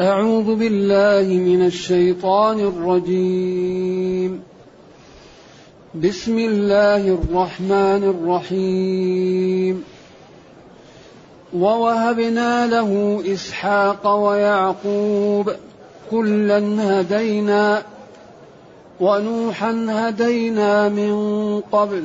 أعوذ بالله من الشيطان الرجيم. بسم الله الرحمن الرحيم. ووهبنا له إسحاق ويعقوب كلا هدينا ونوحا هدينا من قبل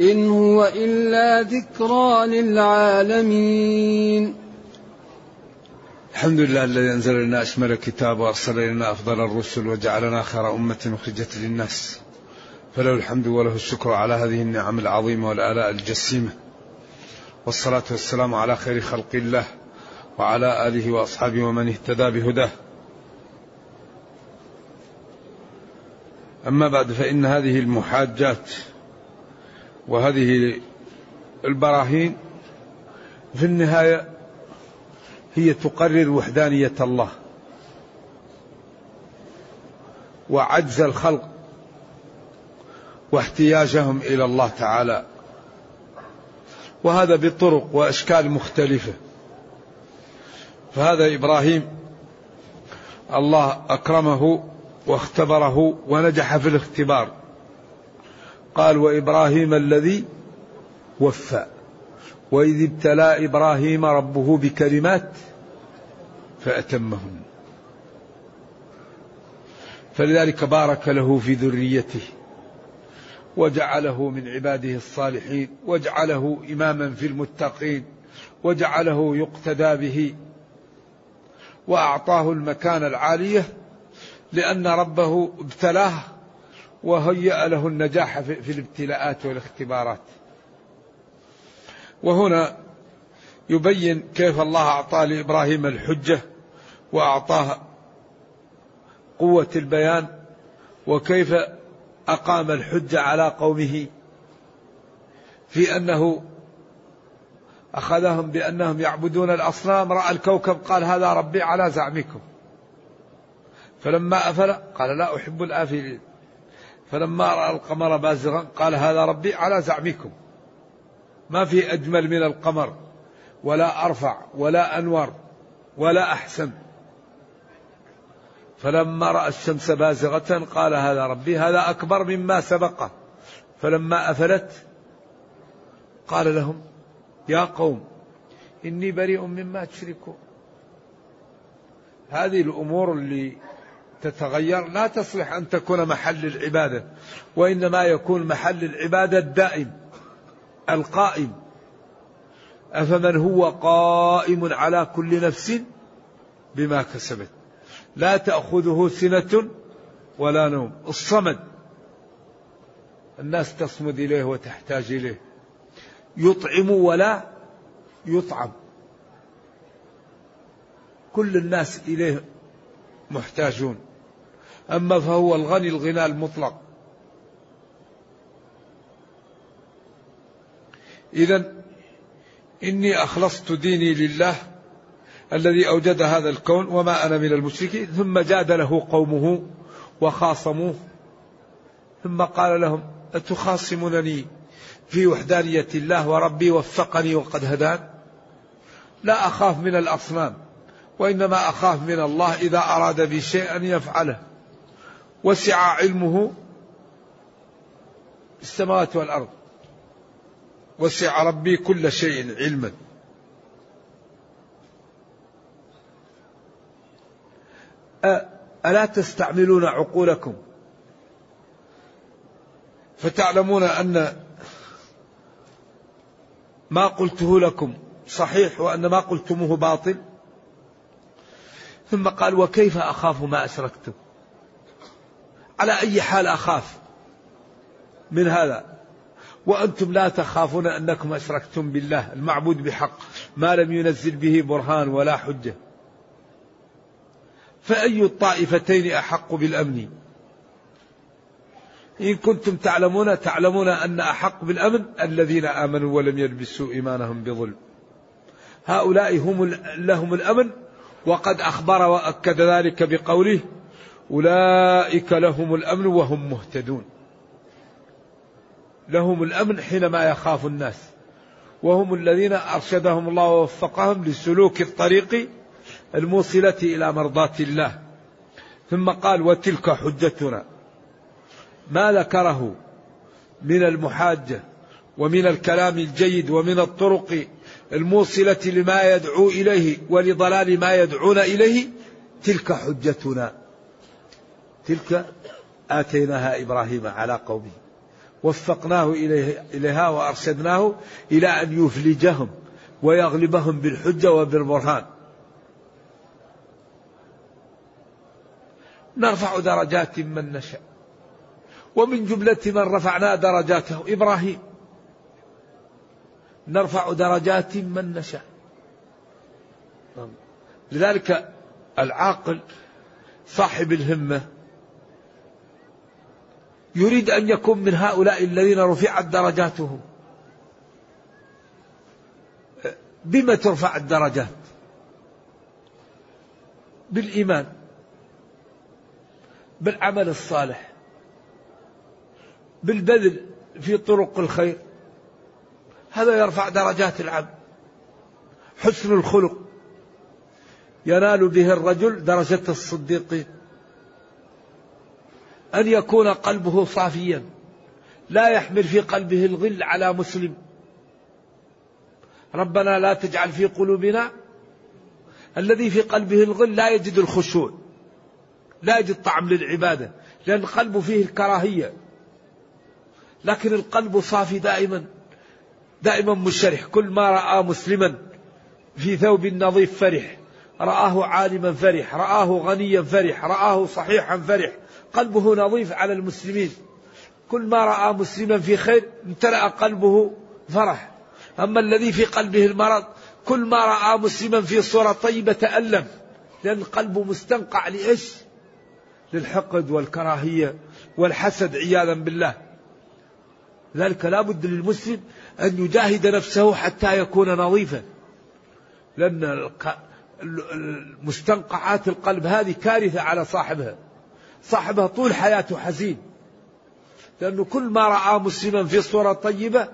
إن هو إلا ذكرى للعالمين. الحمد لله الذي انزل لنا أشمل الكتاب وارسل لنا أفضل الرسل وجعلنا خير أمة أخرجت للناس. فله الحمد وله الشكر على هذه النعم العظيمة والآلاء الجسيمة. والصلاة والسلام على خير خلق الله وعلى آله وأصحابه ومن اهتدى بهداه. أما بعد فإن هذه المحاجات وهذه البراهين في النهاية هي تقرر وحدانية الله. وعجز الخلق واحتياجهم إلى الله تعالى. وهذا بطرق وأشكال مختلفة. فهذا إبراهيم الله أكرمه واختبره ونجح في الاختبار. قال وإبراهيم الذي وفى. وإذ ابتلى إبراهيم ربه بكلمات فأتمهن. فلذلك بارك له في ذريته وجعله من عباده الصالحين وجعله إماما في المتقين وجعله يقتدى به وأعطاه المكان العالية لأن ربه ابتلاه وهيأ له النجاح في الابتلاءات والاختبارات. وهنا يبين كيف الله أعطى لإبراهيم الحجة وأعطاه قوة البيان وكيف أقام الحجة على قومه في أنه أخذهم بأنهم يعبدون الأصنام رأى الكوكب قال هذا ربي على زعمكم. فلما أفل قال لا أحب الآفلين. فلما رأى القمر بازغا قال هذا ربي على زعمكم. ما في أجمل من القمر. ولا أرفع ولا أنور ولا أحسن. فلما رأى الشمس بازغة قال هذا ربي هذا أكبر مما سبقه. فلما أفلت قال لهم يا قوم إني بريء مما تشركون. هذه الأمور اللي تتغير لا تصلح أن تكون محل العبادة وإنما يكون محل العبادة الدائم القائم. أفمن هو قائم على كل نفس بما كسبت؟ لا تأخذه سنة ولا نوم الصمد. الناس تصمد إليه وتحتاج إليه. يطعم ولا يطعم. كل الناس إليه محتاجون. أما فهو الغني الغنى المطلق. إذا إني أخلصت ديني لله الذي أوجد هذا الكون وما أنا من المشركين ثم جادله قومه وخاصموه. ثم قال لهم أتخاصمونني في وحدانية الله وربي وفقني وقد هدان؟ لا أخاف من الأصنام. وإنما أخاف من الله إذا أراد بي شيئا يفعله. وسع علمه السماوات والأرض. وسع ربي كل شيء علما. ألا تستعملون عقولكم؟ فتعلمون أن ما قلته لكم صحيح وأن ما قلتموه باطل؟ ثم قال وكيف أخاف ما أشركتم على أي حال أخاف من هذا. وأنتم لا تخافون أنكم أشركتم بالله المعبود بحق ما لم ينزل به برهان ولا حجة. فأي الطائفتين أحق بالأمن؟ إن كنتم تعلمون تعلمون أن أحق بالأمن الذين آمنوا ولم يلبسوا إيمانهم بظلم. هؤلاء هم لهم الأمن وقد أخبر وأكد ذلك بقوله أولئك لهم الأمن وهم مهتدون. لهم الأمن حينما يخاف الناس. وهم الذين أرشدهم الله ووفقهم لسلوك الطريق الموصلة إلى مرضاة الله. ثم قال وتلك حجتنا. ما ذكره من المحاجة ومن الكلام الجيد ومن الطرق الموصلة لما يدعو إليه ولضلال ما يدعون إليه تلك حجتنا. تلك آتيناها إبراهيم على قومه. وفقناه إليه إليها وأرشدناه إلى أن يفلجهم ويغلبهم بالحجة وبالبرهان. نرفع درجات من نشاء ومن جملة من رفعنا درجاته. إبراهيم نرفع درجات من نشاء. لذلك العاقل صاحب الهمة يريد أن يكون من هؤلاء الذين رفعت درجاتهم بما ترفع الدرجات؟ بالإيمان بالعمل الصالح بالبذل في طرق الخير. هذا يرفع درجات العبد. حسن الخلق. ينال به الرجل درجة الصديقين أن يكون قلبه صافيا. لا يحمل في قلبه الغل على مسلم. ربنا لا تجعل في قلوبنا الذي في قلبه الغل لا يجد الخشوع. لا يجد طعم للعبادة. لأن قلبه فيه الكراهية. لكن القلب صافي دائما. دائما مشرح كل ما رأى مسلما في ثوب نظيف فرح. رآه عالما فرح رآه غنيا فرح رآه صحيحا فرح. قلبه نظيف على المسلمين. كل ما رأى مسلما في خير امتلأ قلبه فرح. أما الذي في قلبه المرض كل ما رأى مسلما في صورة طيبة تألم. لأن قلبه مستنقع لإيش؟ للحقد والكراهية والحسد عياذا بالله. ذلك لا بد للمسلم أن يجاهد نفسه حتى يكون نظيفا. لأن مستنقعات القلب هذه كارثة على صاحبها. صاحبها طول حياته حزين. لأنه كل ما رأى مسلما في صورة طيبة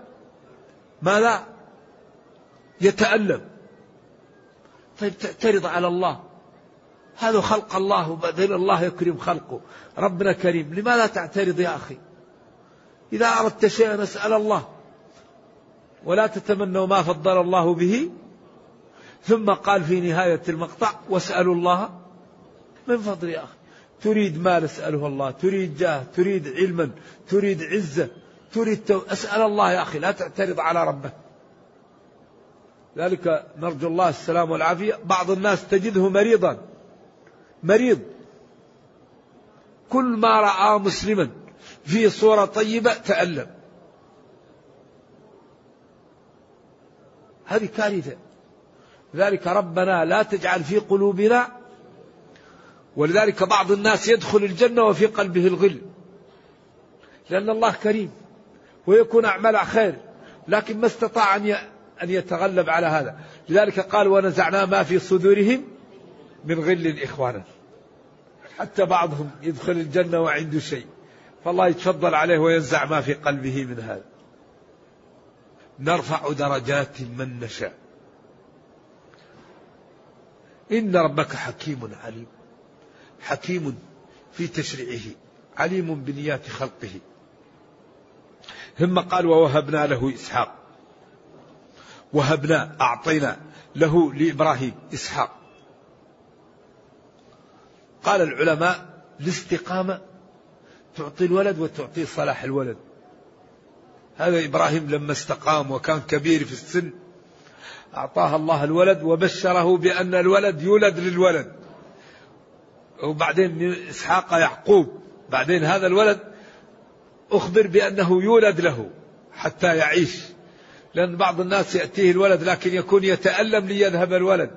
ماذا يتألم. طيب تعترض على الله. هذا خلق الله وبعدين الله يكرم خلقه. ربنا كريم. لماذا تعترض يا أخي؟ إذا أردت شيئا أسأل الله. ولا تتمنوا ما فضل الله به. ثم قال في نهاية المقطع واسألوا الله من فضل يا أخي. تريد مال اسأله الله. تريد جاه. تريد علما. تريد عزة. تريد تو... أسأل الله يا أخي. لا تعترض على ربك ذلك نرجو الله السلام والعافية. بعض الناس تجده مريضا. مريض. كل ما رأى مسلما. في صورة طيبة تألم. هذه كارثة. ذلك ربنا لا تجعل في قلوبنا ولذلك بعض الناس يدخل الجنة وفي قلبه الغل. لأن الله كريم ويكون أعمال خير لكن ما استطاع أن أن يتغلب على هذا. لذلك قال ونزعنا ما في صدورهم من غل إخوانا. حتى بعضهم يدخل الجنة وعنده شيء. فالله يتفضل عليه وينزع ما في قلبه من هذا. نرفع درجات من نشاء. إن ربك حكيم عليم. حكيم في تشريعه. عليم بنيات خلقه. ثم قال ووهبنا له إسحاق. وهبنا أعطينا له لإبراهيم إسحاق. قال العلماء الاستقامة تعطي الولد وتعطي صلاح الولد. هذا إبراهيم لما استقام وكان كبير في السن أعطاه الله الولد وبشره بأن الولد يولد للولد. وبعدين إسحاق يعقوب بعدين هذا الولد أخبر بأنه يولد له حتى يعيش. لأن بعض الناس يأتيه الولد لكن يكون يتألم ليذهب الولد.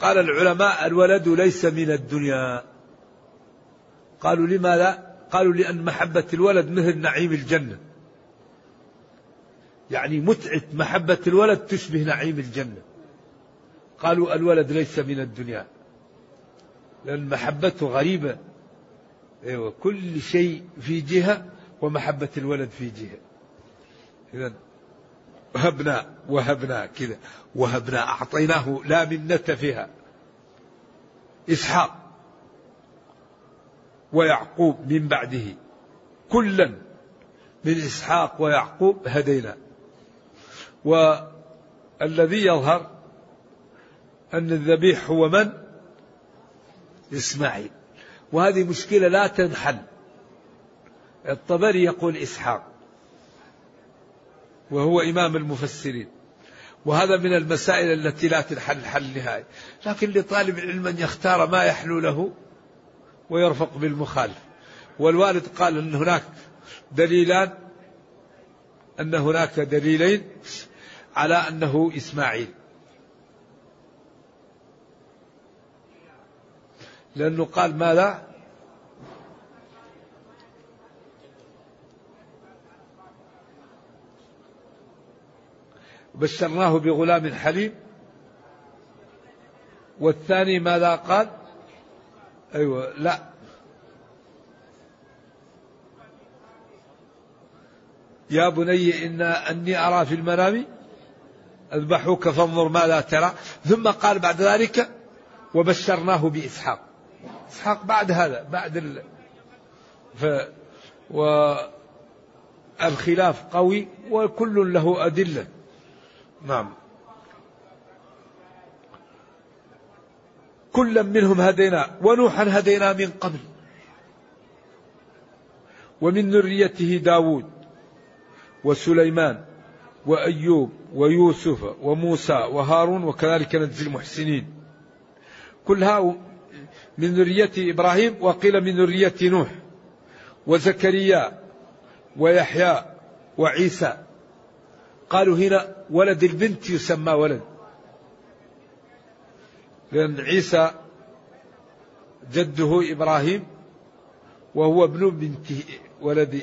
قال العلماء الولد ليس من الدنيا. قالوا لماذا قالوا لأن محبة الولد مثل نعيم الجنة. يعني متعة محبة الولد تشبه نعيم الجنة. قالوا الولد ليس من الدنيا. لأن محبته غريبة. أيوة كل شيء في جهة ومحبة الولد في جهة. إذا وهبنا وهبنا كذا. وهبنا أعطيناه لا منة فيها. إسحاق. ويعقوب من بعده. كلا من إسحاق ويعقوب هدينا. والذي يظهر أن الذبيح هو من؟ إسماعيل. وهذه مشكلة لا تنحل. الطبري يقول إسحاق وهو إمام المفسرين. وهذا من المسائل التي لا تنحل حل نهائي. لكن لطالب العلم أن يختار ما يحلو له ويرفق بالمخالف. والوالد قال أن هناك دليلان أن هناك دليلين على أنه إسماعيل. لأنه قال ماذا؟ بشرناه بغلام حليم. والثاني ماذا قال؟ أيوة لا. يا بني إن أني أرى في المنام أذبحوك فانظر ماذا ترى. ثم قال بعد ذلك وبشرناه بإسحاق. إسحاق بعد هذا بعد ال... ف... والخلاف قوي وكل له أدلة. نعم. كلا منهم هدينا ونوحا هدينا من قبل. ومن ذريته داود وسليمان وأيوب ويوسف وموسى وهارون وكذلك نجزي المحسنين. كلها من ذرية إبراهيم وقيل من ذرية نوح وزكريا ويحيى وعيسى. قالوا هنا ولد البنت يسمى ولد. لأن عيسى جده إبراهيم وهو ابن بنت ولد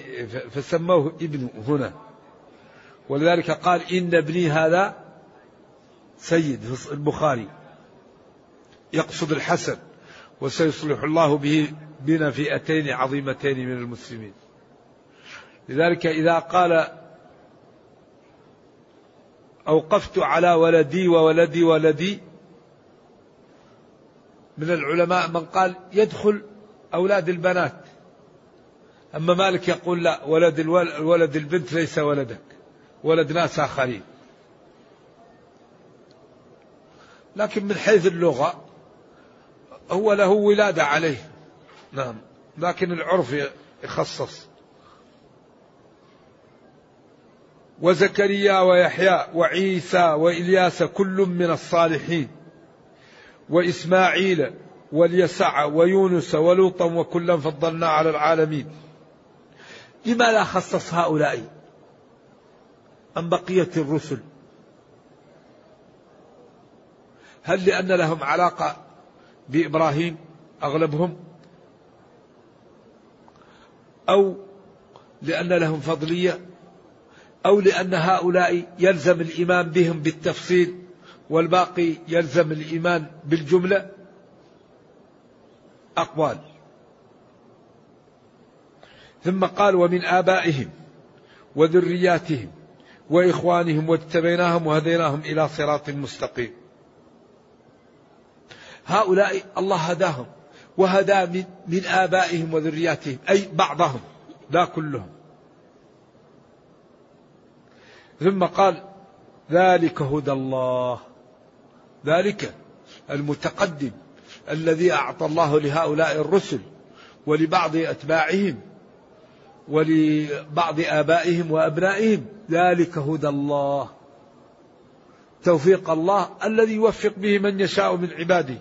فسموه ابن هنا. ولذلك قال إن ابني هذا سيد في البخاري. يقصد الحسن وسيصلح الله به بنا فئتين عظيمتين من المسلمين. لذلك إذا قال أوقفت على ولدي وولدي ولدي من العلماء من قال يدخل أولاد البنات. أما مالك يقول لا ولد الولد البنت ليس ولدك ولد ناس آخرين. لكن من حيث اللغة هو له ولادة عليه. نعم. لكن العرف يخصص. وزكريا ويحيى وعيسى وإلياس كل من الصالحين. وإسماعيل واليسع ويونس ولوطا وكلا فضلنا على العالمين. لماذا خصص هؤلاء أم بقية الرسل؟ هل لأن لهم علاقة بإبراهيم أغلبهم؟ أو لأن لهم فضلية؟ أو لأن هؤلاء يلزم الإيمان بهم بالتفصيل؟ والباقي يلزم الإيمان بالجملة أقوال. ثم قال ومن آبائهم وذرياتهم وإخوانهم واجتبيناهم وهديناهم إلى صراط مستقيم. هؤلاء الله هداهم وهدى من, من آبائهم وذرياتهم أي بعضهم لا كلهم. ثم قال ذلك هدى الله. ذلك المتقدم الذي أعطى الله لهؤلاء الرسل ولبعض أتباعهم ولبعض آبائهم وأبنائهم. ذلك هدى الله. توفيق الله الذي يوفق به من يشاء من عباده.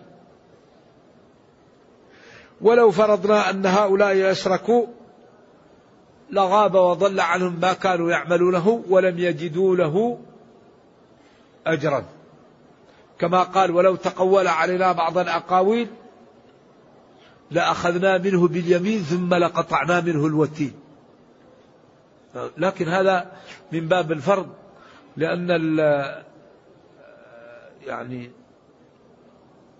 ولو فرضنا أن هؤلاء أشركوا لغاب وضل عنهم ما كانوا يعملونه ولم يجدوا له أجرا. كما قال ولو تقول علينا بعض الأقاويل لأخذنا منه باليمين ثم لقطعنا منه الوتين. لكن هذا من باب الفرض لأن يعني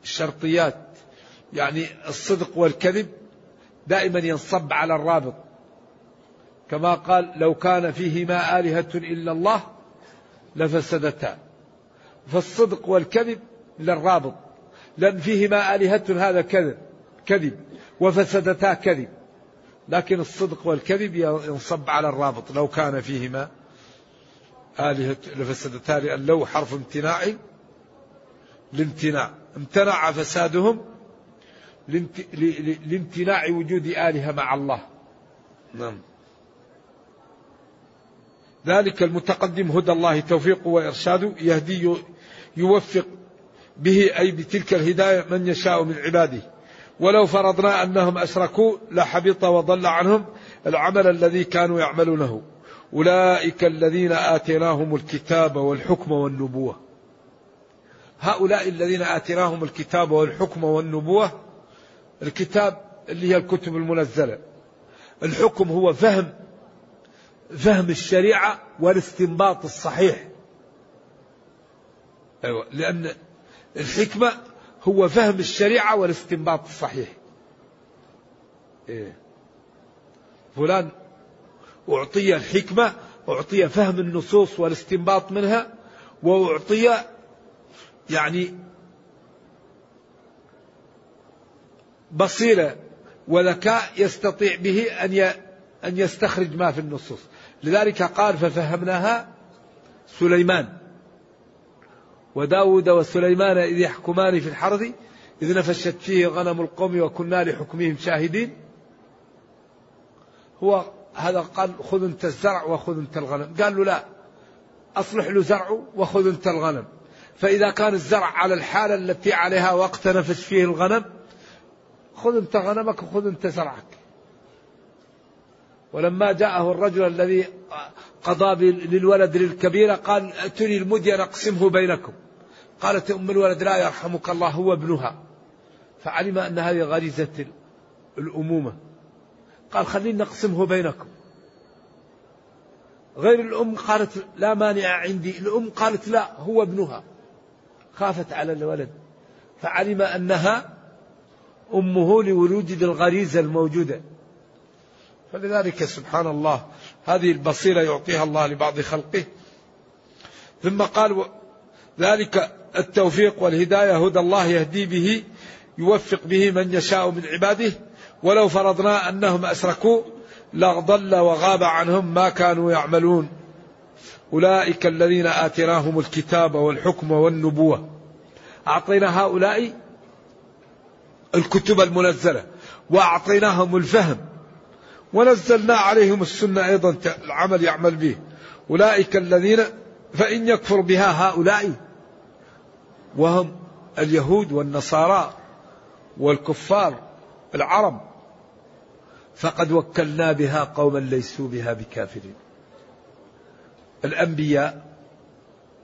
الشرطيات يعني الصدق والكذب دائما ينصب على الرابط. كما قال لو كان فيهما آلهة إلا الله لفسدتا. فالصدق والكذب للرابط. لأن فيهما آلهة هذا كذب كذب وفسدتا كذب. لكن الصدق والكذب ينصب على الرابط. لو كان فيهما آلهة لفسدتا لأن لو حرف امتناع لامتناع. امتنع فسادهم لامتناع وجود آلهة مع الله. نعم. ذلك المتقدم هدى الله توفيقه وإرشاده يهدي يوفق به أي بتلك الهداية من يشاء من عباده. ولو فرضنا أنهم أشركوا لحبط وضل عنهم العمل الذي كانوا يعملونه. أولئك الذين آتيناهم الكتاب والحكم والنبوة. هؤلاء الذين آتيناهم الكتاب والحكم والنبوة الكتاب اللي هي الكتب المنزلة. الحكم هو فهم فهم الشريعة والاستنباط الصحيح. أيوة. لأن الحكمة هو فهم الشريعة والاستنباط الصحيح. إيه؟ فلان أعطي الحكمة أعطي فهم النصوص والاستنباط منها وأعطي يعني بصيرة وذكاء يستطيع به أن أن يستخرج ما في النصوص. لذلك قال ففهمناها سليمان. وداود وسليمان إذ يحكمان في الحرث إذ نفشت فيه غنم القوم وكنا لحكمهم شاهدين. هو هذا قال خذ انت الزرع وخذ انت الغنم. قال له لا أصلح له زرعه وخذ انت الغنم. فإذا كان الزرع على الحالة التي عليها وقت نفش فيه الغنم خذ انت غنمك وخذ انت زرعك. ولما جاءه الرجل الذي قضى للولد للكبيرة قال ائتني المدية نقسمه بينكم. قالت أم الولد لا يرحمك الله هو ابنها. فعلم أن هذه غريزة الأمومة. قال خلينا نقسمه بينكم. غير الأم قالت لا مانع عندي الأم قالت لا هو ابنها. خافت على الولد. فعلم أنها أمه لوجود الغريزة الموجودة. فلذلك سبحان الله هذه البصيرة يعطيها الله لبعض خلقه. ثم قال ذلك التوفيق والهداية هدى الله يهدي به يوفق به من يشاء من عباده. ولو فرضنا أنهم أشركوا لضل وغاب عنهم ما كانوا يعملون. أولئك الذين آتيناهم الكتاب والحكم والنبوة. أعطينا هؤلاء الكتب المنزلة وأعطيناهم الفهم ونزلنا عليهم السنة أيضا العمل يعمل به. أولئك الذين فإن يكفر بها هؤلاء وهم اليهود والنصارى والكفار العرب. فقد وكلنا بها قوما ليسوا بها بكافرين. الأنبياء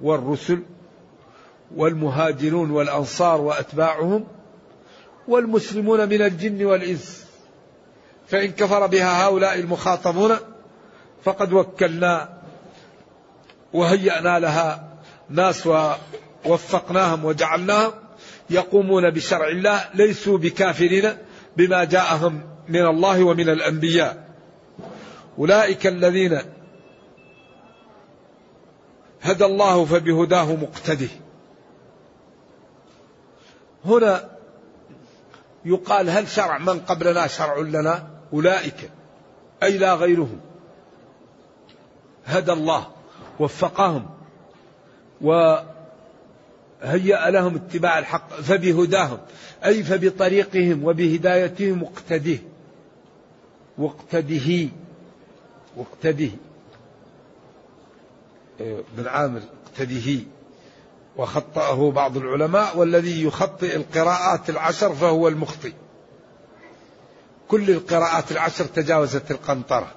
والرسل والمهاجرون والأنصار وأتباعهم والمسلمون من الجن والإنس. فإن كفر بها هؤلاء المخاطبون فقد وكلنا وهيأنا لها ناس ووفقناهم وجعلناهم يقومون بشرع الله ليسوا بكافرين بما جاءهم من الله ومن الأنبياء. أولئك الذين هدى الله فبهداه مقتده. هنا يقال هل شرع من قبلنا شرع لنا؟ أولئك أي لا غيرهم. هدى الله وفقهم وهيأ لهم اتباع الحق فبهداهم أي فبطريقهم وبهدايتهم اقتده. واقتده. واقتده. بن عامر اقتده. وخطأه بعض العلماء والذي يخطئ القراءات العشر فهو المخطئ. كل القراءات العشر تجاوزت القنطرة.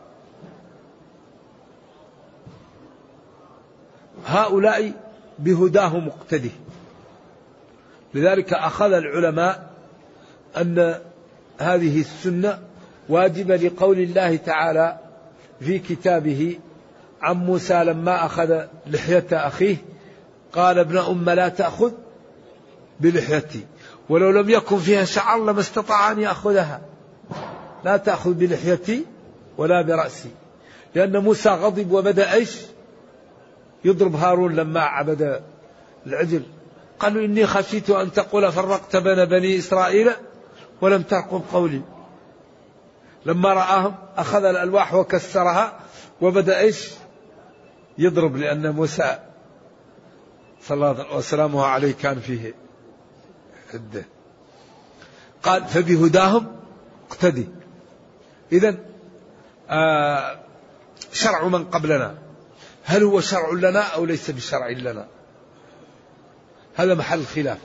هؤلاء بهداه مقتده لذلك أخذ العلماء أن هذه السنة واجبة لقول الله تعالى في كتابه عن موسى لما أخذ لحية أخيه قال ابن أم لا تأخذ بلحيتي ولو لم يكن فيها شعر لما استطاع أن يأخذها. لا تأخذ بلحيتي ولا برأسي. لأن موسى غضب وبدأ إيش؟ يضرب هارون لما عبد العجل. قالوا إني خشيت أن تقول فرقت بين بني إسرائيل ولم ترقب قولي. لما رآهم أخذ الألواح وكسرها وبدأ إيش؟ يضرب لأن موسى صلى الله وسلامه عليه كان فيه حدة قال فبهداهم اقتدي. إذا آه شرع من قبلنا. هل هو شرع لنا أو ليس بشرع لنا؟ هذا محل الخلاف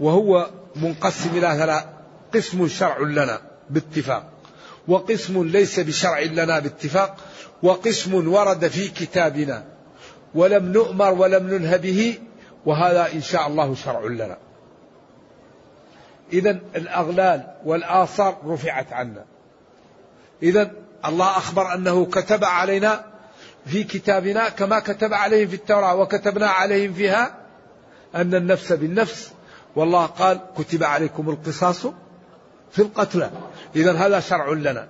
وهو منقسم إلى ثلاث قسم شرع لنا باتفاق وقسم ليس بشرع لنا باتفاق وقسم ورد في كتابنا. ولم نؤمر ولم ننه به وهذا إن شاء الله شرع لنا. إذا الأغلال والآثار رفعت عنا. إذا الله أخبر أنه كتب علينا في كتابنا كما كتب عليهم في التوراة وكتبنا عليهم فيها أن النفس بالنفس. والله قال كتب عليكم القصاص في القتلى. إذا هذا شرع لنا.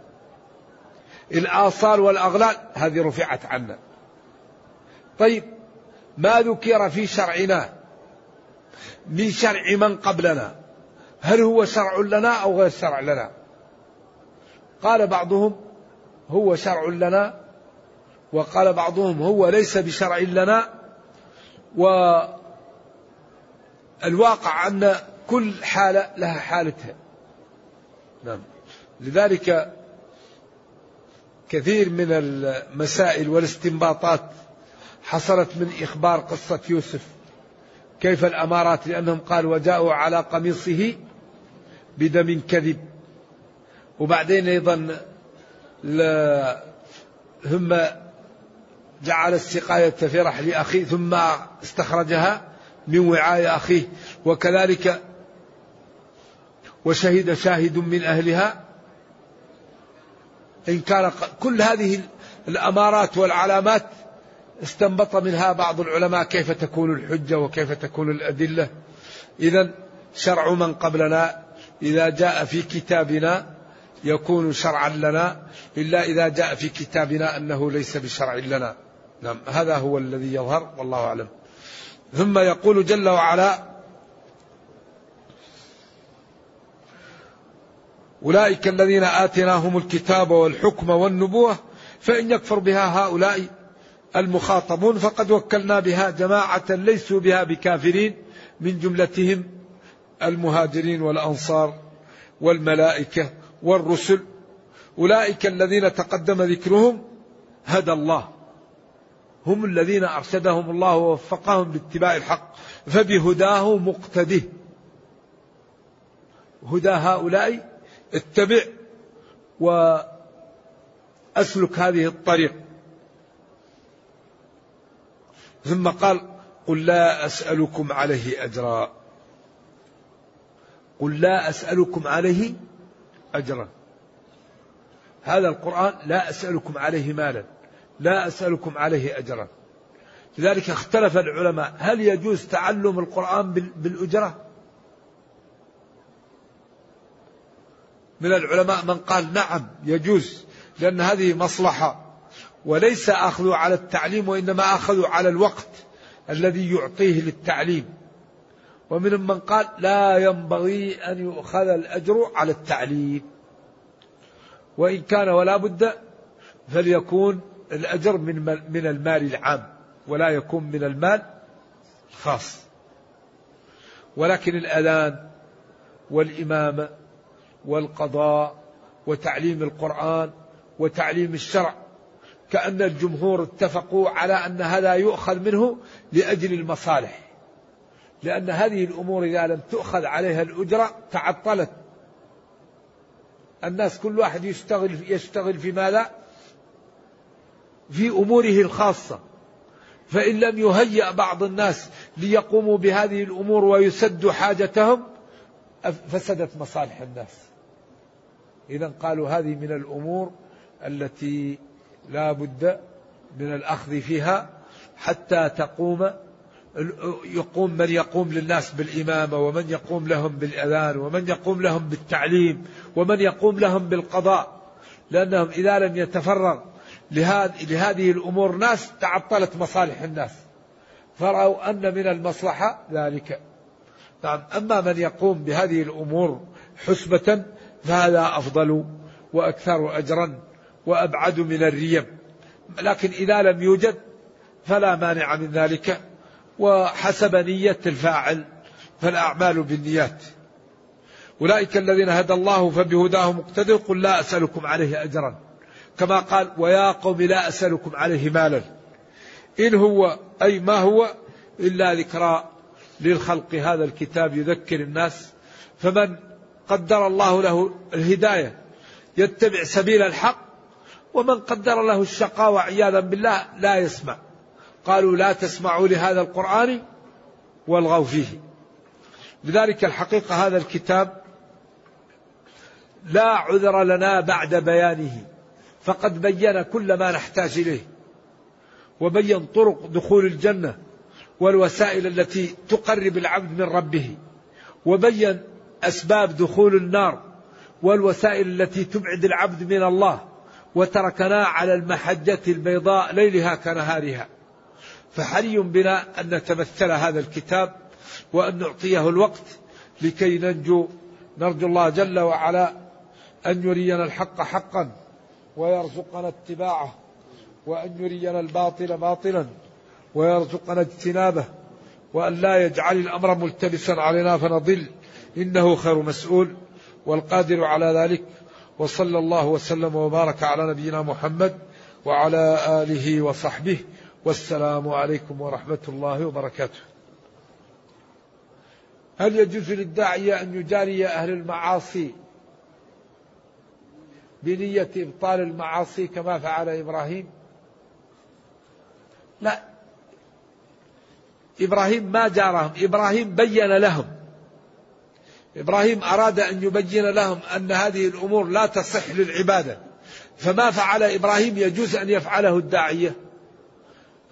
الآصال والأغلال هذه رفعت عنا. طيب ما ذكر في شرعنا؟ من شرع من قبلنا. هل هو شرع لنا أو غير شرع لنا؟ قال بعضهم هو شرع لنا وقال بعضهم هو ليس بشرع لنا والواقع أن كل حالة لها حالتها. نعم. لذلك كثير من المسائل والاستنباطات حصلت من إخبار قصة يوسف. كيف الأمارات؟ لأنهم قال وجاءوا على قميصه بدم كذب. وبعدين أيضا ثم جعل السقاية في رحل أخيه ثم استخرجها. من وعاء أخيه وكذلك وشهد شاهد من أهلها. إن كان كل هذه الأمارات والعلامات استنبط منها بعض العلماء كيف تكون الحجة وكيف تكون الأدلة. إذا شرع من قبلنا إذا جاء في كتابنا يكون شرعا لنا إلا إذا جاء في كتابنا أنه ليس بشرع لنا. نعم هذا هو الذي يظهر والله أعلم. ثم يقول جل وعلا أولئك الذين آتيناهم الكتاب والحكم والنبوة فإن يكفر بها هؤلاء المخاطبون فقد وكلنا بها جماعة ليسوا بها بكافرين من جملتهم المهاجرين والأنصار والملائكة والرسل. أولئك الذين تقدم ذكرهم هدى الله. هم الذين أرشدهم الله ووفقهم لاتباع الحق فبهداه مقتده. هدى هؤلاء اتبع وأسلك هذه الطريق. ثم قال قل لا أسألكم عليه أجرا. قل لا أسألكم عليه أجرا. هذا القرآن لا أسألكم عليه مالا. لا أسألكم عليه أجرا. لذلك اختلف العلماء. هل يجوز تعلم القرآن بالأجرة؟ من العلماء من قال نعم يجوز لأن هذه مصلحة. وليس أخذوا على التعليم وإنما أخذوا على الوقت الذي يعطيه للتعليم. ومن من قال لا ينبغي أن يؤخذ الأجر على التعليم. وإن كان ولا بد فليكون الأجر من من المال العام ولا يكون من المال الخاص. ولكن الأذان والإمامة والقضاء وتعليم القرآن وتعليم الشرع كأن الجمهور اتفقوا على أن هذا يؤخذ منه لأجل المصالح. لأن هذه الأمور إذا لم تؤخذ عليها الأجرة تعطلت. الناس كل واحد يشتغل يشتغل في ماذا؟ في أموره الخاصة. فإن لم يهيأ بعض الناس ليقوموا بهذه الأمور ويسدوا حاجتهم فسدت مصالح الناس. إذا قالوا هذه من الأمور التي لا بد من الأخذ فيها حتى تقوم يقوم من يقوم للناس بالإمامة ومن يقوم لهم بالأذان ومن يقوم لهم بالتعليم ومن يقوم لهم بالقضاء. لأنهم إذا لم يتفرغ لهذه الأمور ناس تعطلت مصالح الناس. فرأوا أن من المصلحة ذلك. نعم أما من يقوم بهذه الأمور حسبة فهذا أفضل وأكثر أجرا وأبعد من الريب لكن إذا لم يوجد فلا مانع من ذلك. وحسب نية الفاعل فالأعمال بالنيات. أولئك الذين هدى الله فبهداه مقتدر قل لا أسألكم عليه أجرا. كما قال ويا قوم لا أسألكم عليه مالا إن هو أي ما هو إلا ذكرى للخلق هذا الكتاب يذكر الناس فمن قدر الله له الهداية يتبع سبيل الحق ومن قدر له الشقاوة عياذا بالله لا يسمع. قالوا لا تسمعوا لهذا القرآن والغوا فيه. لذلك الحقيقة هذا الكتاب لا عذر لنا بعد بيانه. فقد بين كل ما نحتاج إليه وبين طرق دخول الجنة والوسائل التي تقرب العبد من ربه وبين أسباب دخول النار والوسائل التي تبعد العبد من الله وتركنا على المحجة البيضاء ليلها كنهارها. فحري بنا أن نتمثل هذا الكتاب وأن نعطيه الوقت لكي ننجو. نرجو الله جل وعلا أن يرينا الحق حقا ويرزقنا اتباعه وأن يرينا الباطل باطلا ويرزقنا اجتنابه وأن لا يجعل الأمر ملتبسا علينا فنضل إنه خير مسؤول. والقادر على ذلك وصلى الله وسلم وبارك على نبينا محمد وعلى آله وصحبه. والسلام عليكم ورحمة الله وبركاته. هل يجوز للداعية أن يجاري أهل المعاصي بنية إبطال المعاصي كما فعل إبراهيم. لا. إبراهيم ما جارهم إبراهيم بين لهم. إبراهيم أراد أن يبين لهم أن هذه الأمور لا تصح للعبادة. فما فعل إبراهيم يجوز أن يفعله الداعية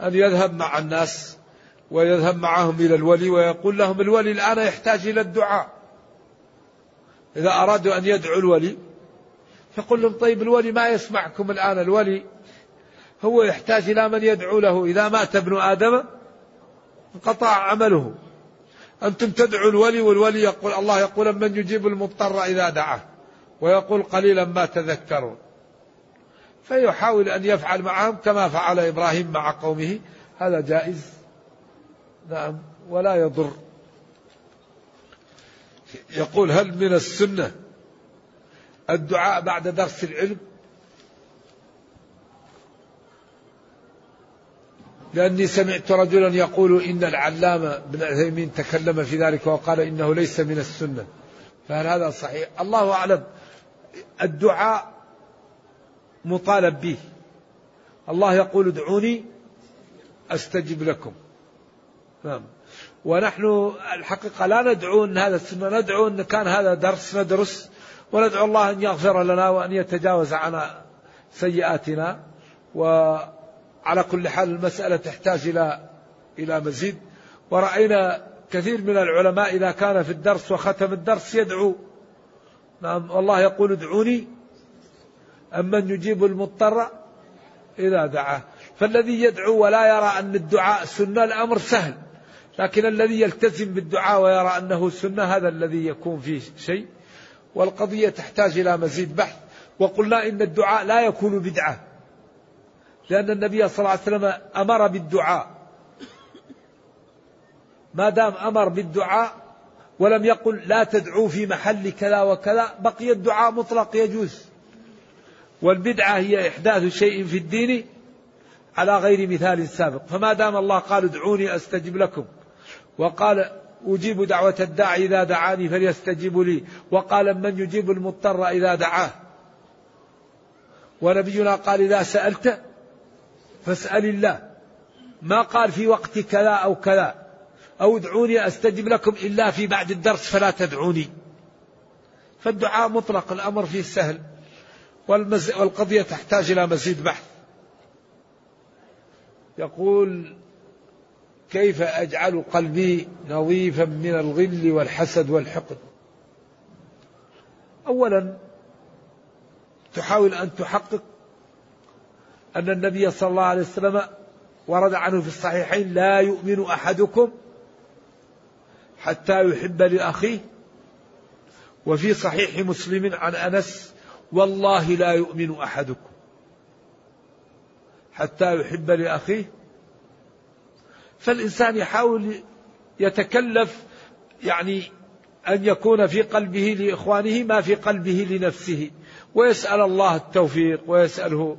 أن يذهب مع الناس ويذهب معهم إلى الولي ويقول لهم الولي الآن يحتاج إلى الدعاء. إذا أرادوا أن يدعوا الولي فقل لهم طيب الولي ما يسمعكم الآن الولي هو يحتاج إلى من يدعو له إذا مات ابن آدم انقطع عمله. أنتم تدعوا الولي والولي يقول الله يقول من يجيب المضطر إذا دعاه ويقول قليلا ما تذكرون. فيحاول أن يفعل معهم كما فعل إبراهيم مع قومه. هذا جائز. نعم ولا يضر. يقول هل من السنة الدعاء بعد درس العلم. لأني سمعت رجلا يقول إن العلامة بن عثيمين تكلم في ذلك وقال إنه ليس من السنة. فهل هذا صحيح؟ الله أعلم. الدعاء مطالب به. الله يقول ادعوني أستجب لكم. نعم. ونحن الحقيقة لا ندعو أن هذا السنة ندعو أن كان هذا درس ندرس وندعو الله أن يغفر لنا وأن يتجاوز عنا سيئاتنا وعلى كل حال المسألة تحتاج إلى إلى مزيد. ورأينا كثير من العلماء إذا كان في الدرس وختم الدرس يدعو. نعم والله يقول ادعوني أمن يجيب المضطر؟ إذا دعاه. فالذي يدعو ولا يرى أن الدعاء سنة الأمر سهل. لكن الذي يلتزم بالدعاء ويرى أنه سنة هذا الذي يكون فيه شيء. والقضية تحتاج إلى مزيد بحث. وقلنا إن الدعاء لا يكون بدعة. لأن النبي صلى الله عليه وسلم أمر بالدعاء. ما دام أمر بالدعاء ولم يقل لا تدعوا في محل كذا وكذا بقي الدعاء مطلق يجوز. والبدعة هي إحداث شيء في الدين على غير مثال سابق. فما دام الله قال ادعوني أستجب لكم. وقال أجيب دعوة الداعي إذا دعاني فليستجيبوا لي. وقال من يجيب المضطر إذا دعاه؟ ونبينا قال إذا سألت فاسأل الله. ما قال في وقت كذا أو كذا. أو ادعوني أستجب لكم إلا في بعد الدرس فلا تدعوني. فالدعاء مطلق الأمر فيه سهل. والقضية تحتاج إلى مزيد بحث. يقول كيف أجعل قلبي نظيفا من الغل والحسد والحقد؟ أولا تحاول أن تحقق أن النبي صلى الله عليه وسلم ورد عنه في الصحيحين لا يؤمن أحدكم حتى يحب لأخيه. وفي صحيح مسلم عن أنس والله لا يؤمن أحدكم حتى يحب لأخيه. فالإنسان يحاول يتكلف يعني أن يكون في قلبه لإخوانه ما في قلبه لنفسه ويسأل الله التوفيق ويسأله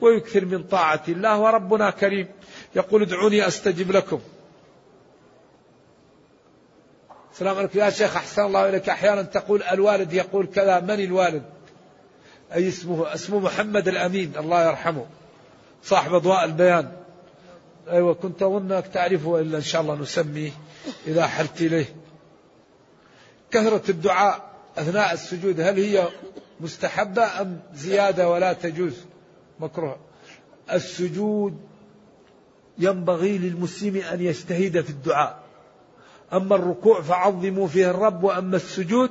ويكثر من طاعة الله وربنا كريم يقول ادعوني أستجب لكم. السلام عليكم يا شيخ أحسن الله إليك. أحيانا تقول الوالد يقول كذا من الوالد؟ أي اسمه؟ اسمه محمد الأمين الله يرحمه صاحب أضواء البيان. أيوة كنت أظنك تعرفه إلا إن شاء الله نسميه إذا حلت إليه. كثرة الدعاء أثناء السجود هل هي مستحبة أم زيادة ولا تجوز؟ مكروه. السجود ينبغي للمسلم أن يجتهد في الدعاء. أما الركوع فعظموا فيه الرب وأما السجود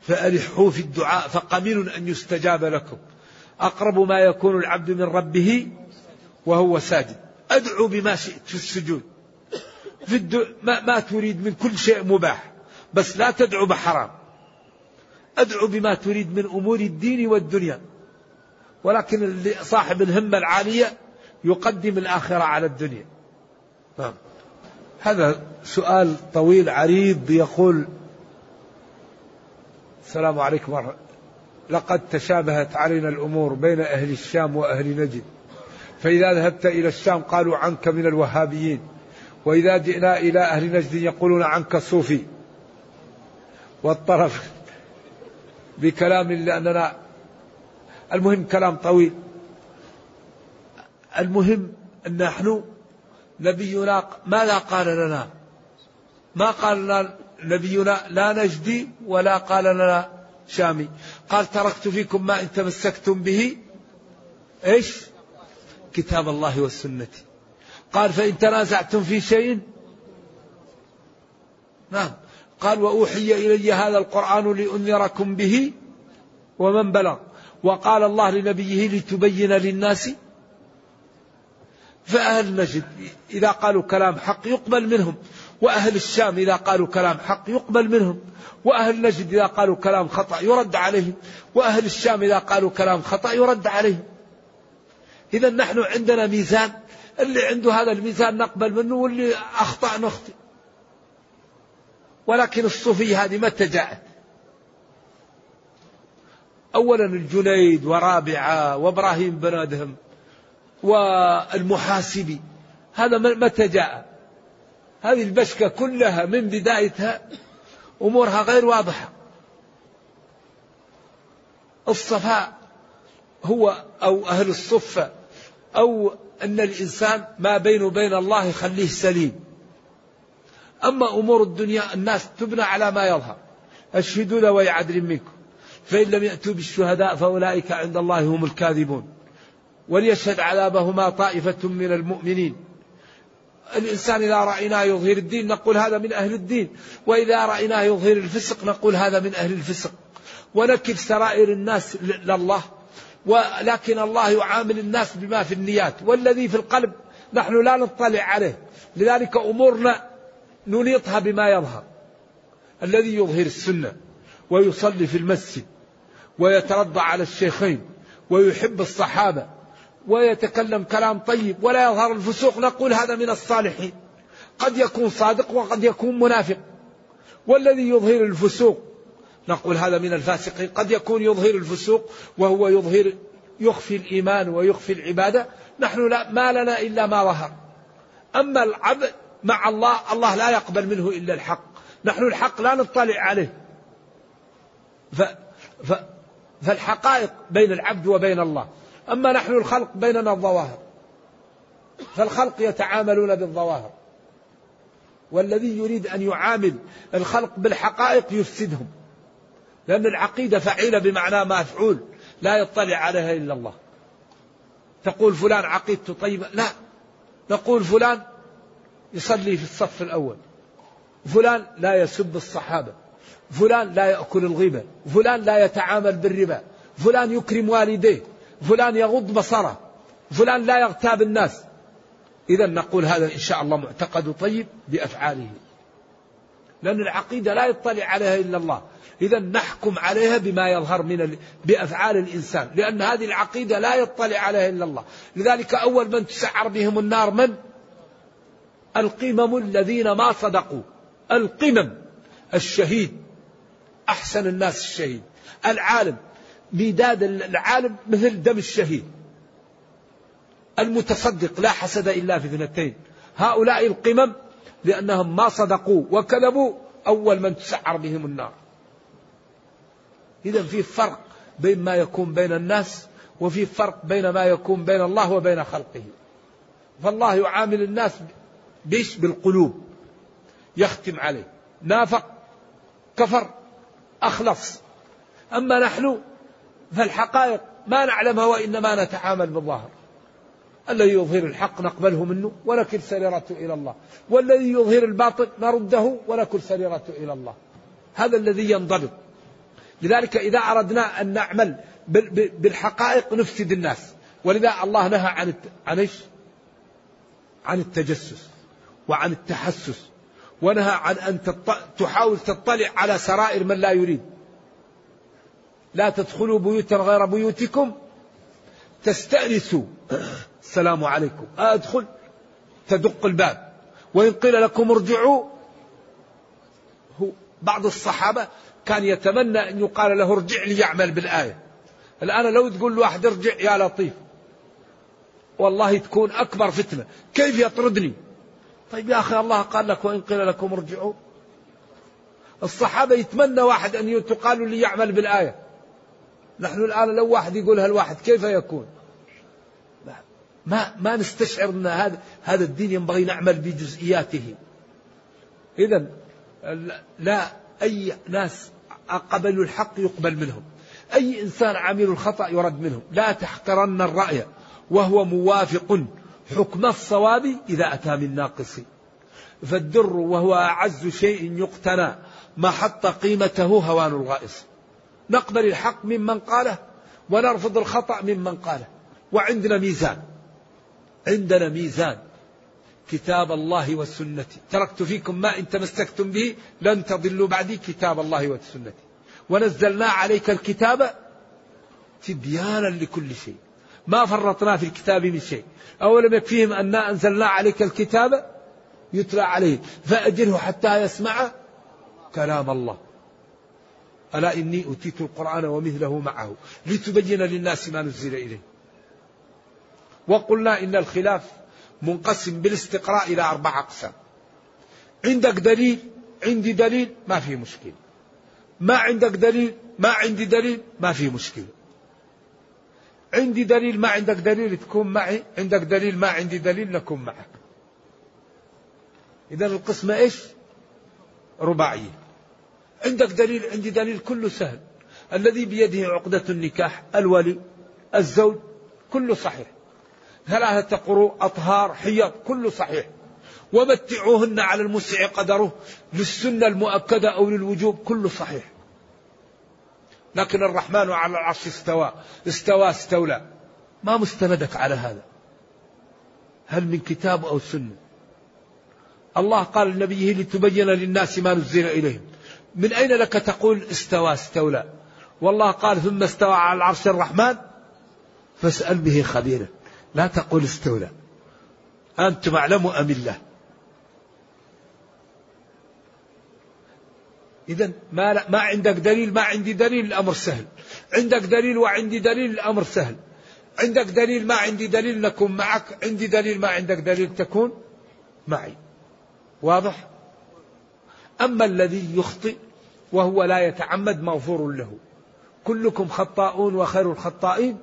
فألحوا في الدعاء فقمين أن يستجاب لكم. أقرب ما يكون العبد من ربه وهو ساجد. أدعو بما شئت في السجود. في الدع... ما, ما تريد من كل شيء مباح بس لا تدعو بحرام. أدعو بما تريد من أمور الدين والدنيا. ولكن صاحب الهمة العالية يقدم الآخرة على الدنيا. نعم. هذا سؤال طويل عريض يقول السلام عليكم ورحمة لقد تشابهت علينا الأمور بين أهل الشام وأهل نجد. فإذا ذهبت إلى الشام قالوا عنك من الوهابيين. وإذا جئنا إلى أهل نجد يقولون عنك صوفي. والطرف بكلام لأننا المهم كلام طويل. المهم أن نحن نبينا ماذا قال لنا؟ ما قال لنا نبينا لا نجدي ولا قال لنا شامي. قال تركت فيكم ما إن تمسكتم به. إيش؟ كتاب الله والسنة. قال فإن تنازعتم في شيء نعم. قال وأوحي إلي هذا القرآن لأنذركم به ومن بلغ. وقال الله لنبيه لتبين للناس فأهل نجد. إذا قالوا كلام حق يقبل منهم. وأهل الشام إذا قالوا كلام حق يقبل منهم. وأهل نجد إذا قالوا كلام خطأ يرد عليهم. وأهل الشام إذا قالوا كلام خطأ يرد عليهم. إذا نحن عندنا ميزان اللي عنده هذا الميزان نقبل منه واللي أخطأ نخطئ. ولكن الصوفية هذه متى جاءت؟ أولا الجنيد ورابعة وإبراهيم بن أدهم والمحاسبي. هذا متى جاء؟ هذه البشكة كلها من بدايتها أمورها غير واضحة. الصفاء هو أو أهل الصفة أو أن الإنسان ما بينه وبين الله يخليه سليم. أما أمور الدنيا الناس تبنى على ما يظهر. أشهدوا ذوي عدل منكم. فإن لم يأتوا بالشهداء فأولئك عند الله هم الكاذبون. وليشهد عذابهما طائفة من المؤمنين. الإنسان إذا رأيناه يظهر الدين نقول هذا من أهل الدين. وإذا رأيناه يظهر الفسق نقول هذا من أهل الفسق. ونكل سرائر الناس لله. ولكن الله يعامل الناس بما في النيات والذي في القلب نحن لا نطلع عليه. لذلك أمورنا ننيطها بما يظهر. الذي يظهر السنة ويصلي في المسجد ويترضى على الشيخين ويحب الصحابة ويتكلم كلام طيب ولا يظهر الفسوق. نقول هذا من الصالحين. قد يكون صادق وقد يكون منافق. والذي يظهر الفسوق نقول هذا من الفاسقين قد يكون يظهر الفسوق وهو يظهر يخفي الإيمان ويخفي العبادة. نحن لا ما لنا إلا ما ظهر. أما العبد مع الله الله لا يقبل منه إلا الحق. نحن الحق لا نطلع عليه. ف ف فالحقائق بين العبد وبين الله. أما نحن الخلق بيننا الظواهر. فالخلق يتعاملون بالظواهر. والذي يريد أن يعامل الخلق بالحقائق يفسدهم. لأن العقيدة فعيلة بمعنى مفعول لا يطلع عليها إلا الله. تقول فلان عقيدته طيبة؟ لا. نقول فلان يصلي في الصف الأول. فلان لا يسب الصحابة. فلان لا يأكل الغيبة. فلان لا يتعامل بالربا. فلان يكرم والديه. فلان يغض بصره. فلان لا يغتاب الناس. إذا نقول هذا إن شاء الله معتقد طيب بأفعاله. لأن العقيدة لا يطلع عليها إلا الله. إذا نحكم عليها بما يظهر من ال... بأفعال الإنسان. لأن هذه العقيدة لا يطلع عليها إلا الله. لذلك أول من تسعر بهم النار من؟ القمم الذين ما صدقوا. القمم. الشهيد. أحسن الناس الشهيد. العالم. ميداد العالم مثل دم الشهيد. المتصدق. لا حسد إلا في اثنتين. هؤلاء القمم لأنهم ما صدقوا وكذبوا. أول من تسعر بهم النار. إذا في فرق بين ما يكون بين الناس وفي فرق بين ما يكون بين الله وبين خلقه. فالله يعامل الناس بيش بالقلوب. يختم عليه. نافق كفر أخلص. أما نحن فالحقائق ما نعلمها وإنما نتعامل بالظاهر. الذي يظهر الحق نقبله منه ونكل سريرته إلى الله. والذي يظهر الباطل نرده ونكل سريرته إلى الله. هذا الذي ينضبط. لذلك إذا أردنا أن نعمل بالحقائق نفسد الناس. ولذا الله نهى عن عن؟ عن التجسس وعن التحسس. ونهى عن أن تحاول تطلع على سرائر من لا يريد. لا تدخلوا بيوتا غير بيوتكم. تستأنسوا. السلام عليكم. أدخل تدق الباب. وإن قيل لكم ارجعوا هو بعض الصحابة كان يتمنى أن يقال له ارجع ليعمل بالآية. الآن لو تقول لواحد ارجع يا لطيف. والله تكون أكبر فتنة. كيف يطردني؟ طيب يا أخي الله قال لك وإن قيل لكم ارجعوا. الصحابة يتمنى واحد أن تقال لي يعمل بالآية. نحن الآن لو واحد يقولها الواحد كيف يكون؟ ما ما نستشعر أن هذا هذا الدين ينبغي نعمل بجزئياته. إذا لا أي ناس قبلوا الحق يقبل منهم. أي إنسان عمل الخطأ يرد منهم. لا تحقرن الرأي. وهو موافق. حكم الصواب إذا أتى من ناقص. فالدر وهو أعز شيء يقتنى. ما حط قيمته هوان الغائص نقبل الحق ممن قاله ونرفض الخطأ ممن قاله. وعندنا ميزان. عندنا ميزان كتاب الله والسنة. تركت فيكم ما إن تمسكتم به لن تضلوا بعدي كتاب الله والسنة. ونزلنا عليك الكتاب تبيانا لكل شيء. ما فرطنا في الكتاب من شيء. أولم يكفيهم أنا أنزلنا عليك الكتاب يتلى عليه فأجله حتى يسمع كلام الله. ألا إني أوتيت القرآن ومثله معه. لتبين للناس ما نزل إليه. وقلنا إن الخلاف منقسم بالاستقراء إلى أربع أقسام. عندك دليل عندي دليل ما في مشكلة. ما عندك دليل ما عندي دليل ما في مشكلة. عندي دليل ما عندك دليل تكون معي. عندك دليل ما عندي دليل نكون معك. إذا القسمة إيش؟ رباعية. عندك دليل عندي دليل كله سهل. الذي بيده عقدة النكاح الولي الزوج كله صحيح. ثلاثة قروء أطهار حيض؟ كله صحيح. ومتعوهن على المسع قدره للسنة المؤكدة أو للوجوب كله صحيح. لكن الرحمن على العرش استوى استوى استولى. ما مستندك على هذا. هل من كتاب أو سنة؟ الله قال لنبيه لتبين للناس ما نزل إليهم. من أين لك تقول استوى استولى؟ والله قال ثم استوى على العرش الرحمن؟ فاسأل به خبيرا لا تقول استولى. أنتم أعلم أم الله؟ إذا ما ما عندك دليل ما عندي دليل الأمر سهل. عندك دليل وعندي دليل الأمر سهل. عندك دليل ما عندي دليل نكون معك. عندي دليل ما عندك دليل تكون معي. واضح؟ أما الذي يخطئ وهو لا يتعمد مغفور له. كلكم خطاؤون وخير الخطائين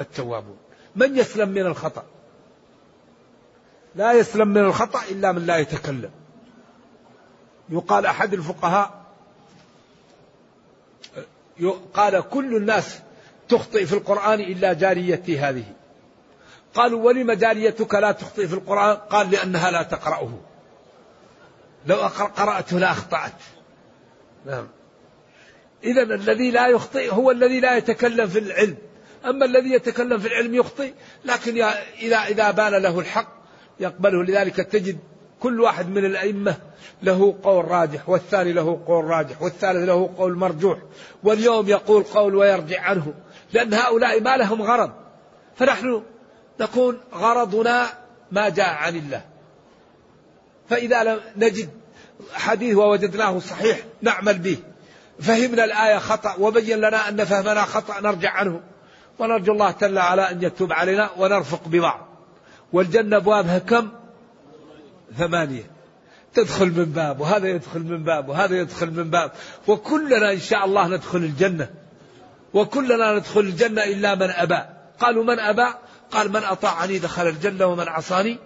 التوابون. من يسلم من الخطأ؟ لا يسلم من الخطأ إلا من لا يتكلم. يقال أحد الفقهاء قال كل الناس تخطئ في القرآن إلا جاريتي هذه. قالوا ولم جاريتك لا تخطئ في القرآن؟ قال لأنها لا تقرأه. لو قرأته لأخطأت نعم. إذا الذي لا يخطئ هو الذي لا يتكلم في العلم. أما الذي يتكلم في العلم يخطئ لكن إذا إذا بان له الحق يقبله. لذلك تجد كل واحد من الأئمة له قول راجح والثاني له قول راجح والثالث له قول مرجوح واليوم يقول قول ويرجع عنه لأن هؤلاء ما لهم غرض. فنحن نكون غرضنا ما جاء عن الله. فإذا لم نجد حديث ووجدناه صحيح نعمل به. فهمنا الآية خطأ وبين لنا أن فهمنا خطأ نرجع عنه. ونرجو الله جل على أن يتوب علينا ونرفق ببعض. والجنة أبوابها كم؟ ثمانية. تدخل من باب وهذا يدخل من باب وهذا يدخل من باب. وكلنا إن شاء الله ندخل الجنة. وكلنا ندخل الجنة إلا من أبى. قالوا من أبى؟ قال من أطاعني دخل الجنة ومن عصاني.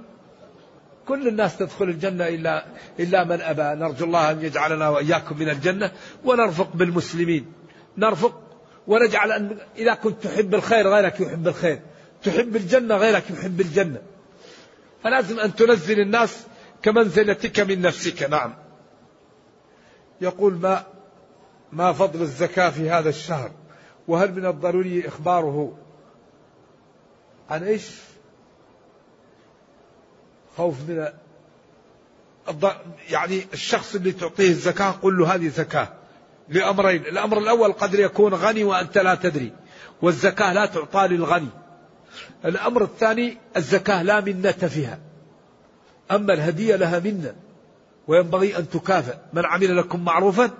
كل الناس تدخل الجنة إلا إلا من أبى. نرجو الله أن يجعلنا وإياكم من الجنة ونرفق بالمسلمين. نرفق ونجعل أن إذا كنت تحب الخير غيرك يحب الخير تحب الجنة غيرك يحب الجنة. فلازم أن تنزل الناس كمنزلتك من نفسك نعم. يقول ما ما فضل الزكاة في هذا الشهر؟ وهل من الضروري إخباره عن إيش؟ خوف من يعني الشخص اللي تعطيه الزكاة قل له هذه زكاة. لأمرين. الأمر الأول قد يكون غني وأنت لا تدري. والزكاة لا تعطى للغني. الأمر الثاني الزكاة لا منة فيها. أما الهدية لها منة. وينبغي أن تكافئ. من عمل لكم معروفا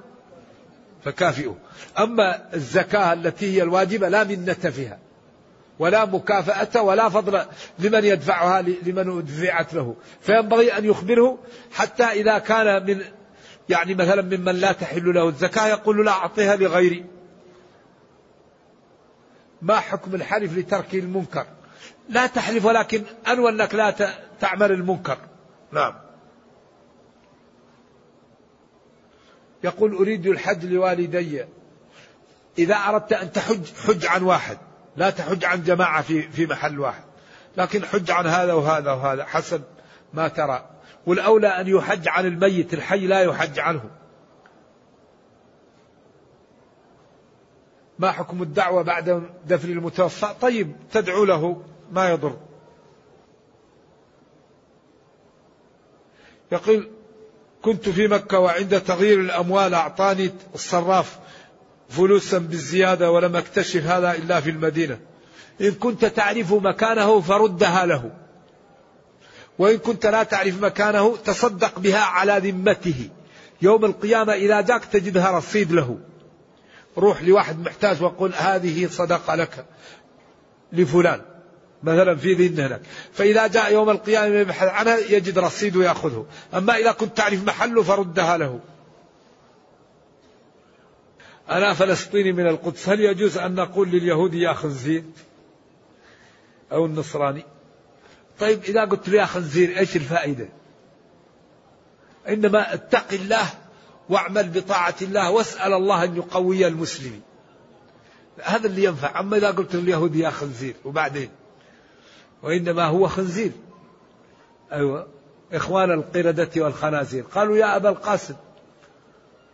فكافئوا أما الزكاة التي هي الواجبة لا منة فيها. ولا مكافأة ولا فضل لمن يدفعها لمن دفعت له. فينبغي أن يخبره حتى إذا كان من يعني مثلا ممن لا تحل له الزكاة يقول لا أعطيها لغيري. ما حكم الحلف لترك المنكر؟ لا تحلف ولكن أنوى أنك لا تعمل المنكر. نعم. يقول أريد الحج لوالدي. إذا أردت أن تحج حج عن واحد. لا تحج عن جماعة في في محل واحد. لكن حج عن هذا وهذا وهذا. حسب ما ترى. والأولى أن يحج عن الميت الحي لا يحج عنه. ما حكم الدعوة بعد دفن المتوفى؟ طيب تدعو له ما يضر. يقول كنت في مكة وعند تغيير الأموال أعطاني الصراف فلوسا بالزيادة ولم أكتشف هذا إلا في المدينة. إن كنت تعرف مكانه فردها له. وإن كنت لا تعرف مكانه تصدق بها على ذمته. يوم القيامة إذا جاك تجدها رصيد له. روح لواحد محتاج وقل هذه صدقة لك لفلان. مثلا في ذهن هناك فإذا جاء يوم القيامة يبحث عنها يجد رصيد ويأخذه. أما إذا كنت تعرف محله فردها له. أنا فلسطيني من القدس. هل يجوز أن نقول لليهودي يا خنزير أو النصراني؟ طيب إذا قلت له يا خنزير إيش الفائدة؟ إنما اتق الله واعمل بطاعة الله واسأل الله أن يقوي المسلمين. هذا اللي ينفع. أما إذا قلت اليهود يا خنزير وبعدين؟ وإنما هو خنزير. أيوة. إخوان القردة والخنازير. قالوا يا أبا القاسم.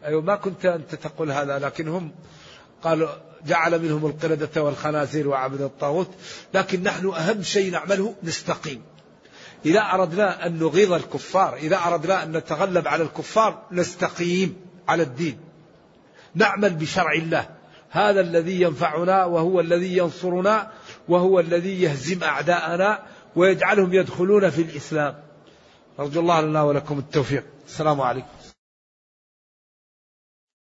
أيوة ما كنت أنت تقول هذا لكن هم قالوا جعل منهم القردة والخنازير وعبد الطاغوت لكن نحن أهم شيء نعمله نستقيم. إذا أردنا أن نغيظ الكفار إذا أردنا أن نتغلب على الكفار نستقيم على الدين. نعمل بشرع الله. هذا الذي ينفعنا وهو الذي ينصرنا وهو الذي يهزم أعداءنا ويجعلهم يدخلون في الإسلام. أرجو الله لنا ولكم التوفيق. السلام عليكم.